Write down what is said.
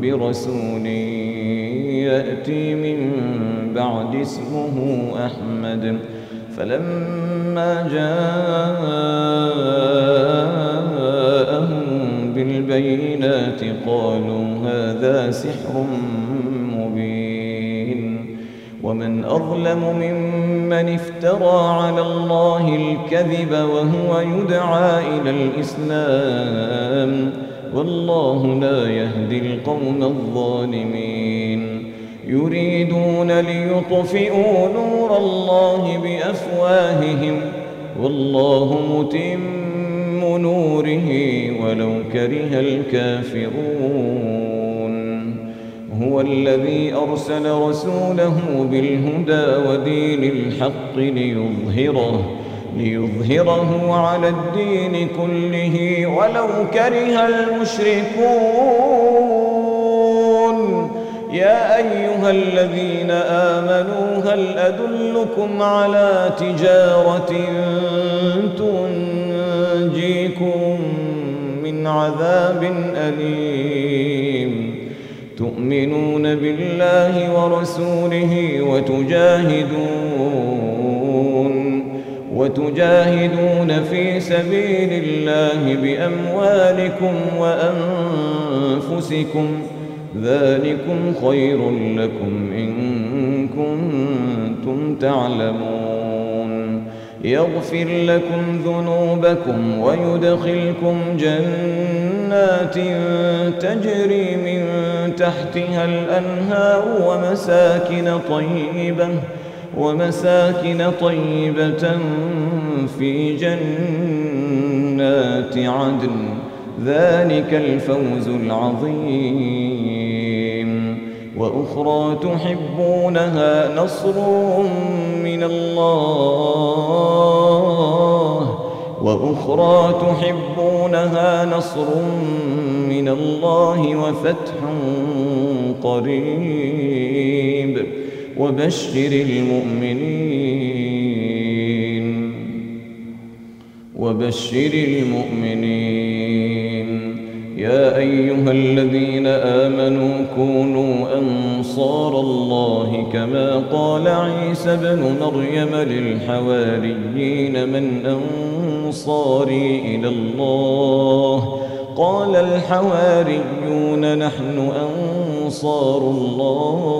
برسول يأتي من بعد اسمه أحمد. فلما جاءهم بالبينات قالوا هذا سحر مبين. ومن أظلم ممن افترى على الله الكذب وهو يدعى إلى الإسلام والله لا يهدي القوم الظالمين. يريدون ليطفئوا نور الله بأفواههم. والله متم نوره ولو كره الكافرون. هو الذي أرسل رسوله بالهدى ودين الحق ليظهره. ليظهره على الدين كله ولو كره المشركون. يا أيها الذين آمنوا هل أدلكم على تجارة تنجيكم من عذاب أليم؟ تؤمنون بالله ورسوله وتجاهدون وتجاهدون في سبيل الله بأموالكم وأنفسكم ذلكم خير لكم إن كنتم تعلمون. يغفر لكم ذنوبكم ويدخلكم جنات تجري من تحتها الأنهار ومساكن طيبة ومساكن طيبة في جنات عدن. ذلك الفوز العظيم. وأخرى تحبونها نصر من الله. وأخرى تحبونها نصر من الله وفتح قريب. وبشر المؤمنين. وبشر المؤمنين. يا أيها الذين آمنوا كونوا أنصار الله كما قال عيسى بن مريم للحواريين من أنصاري إلى الله. قال الحواريون نحن أنصار الله.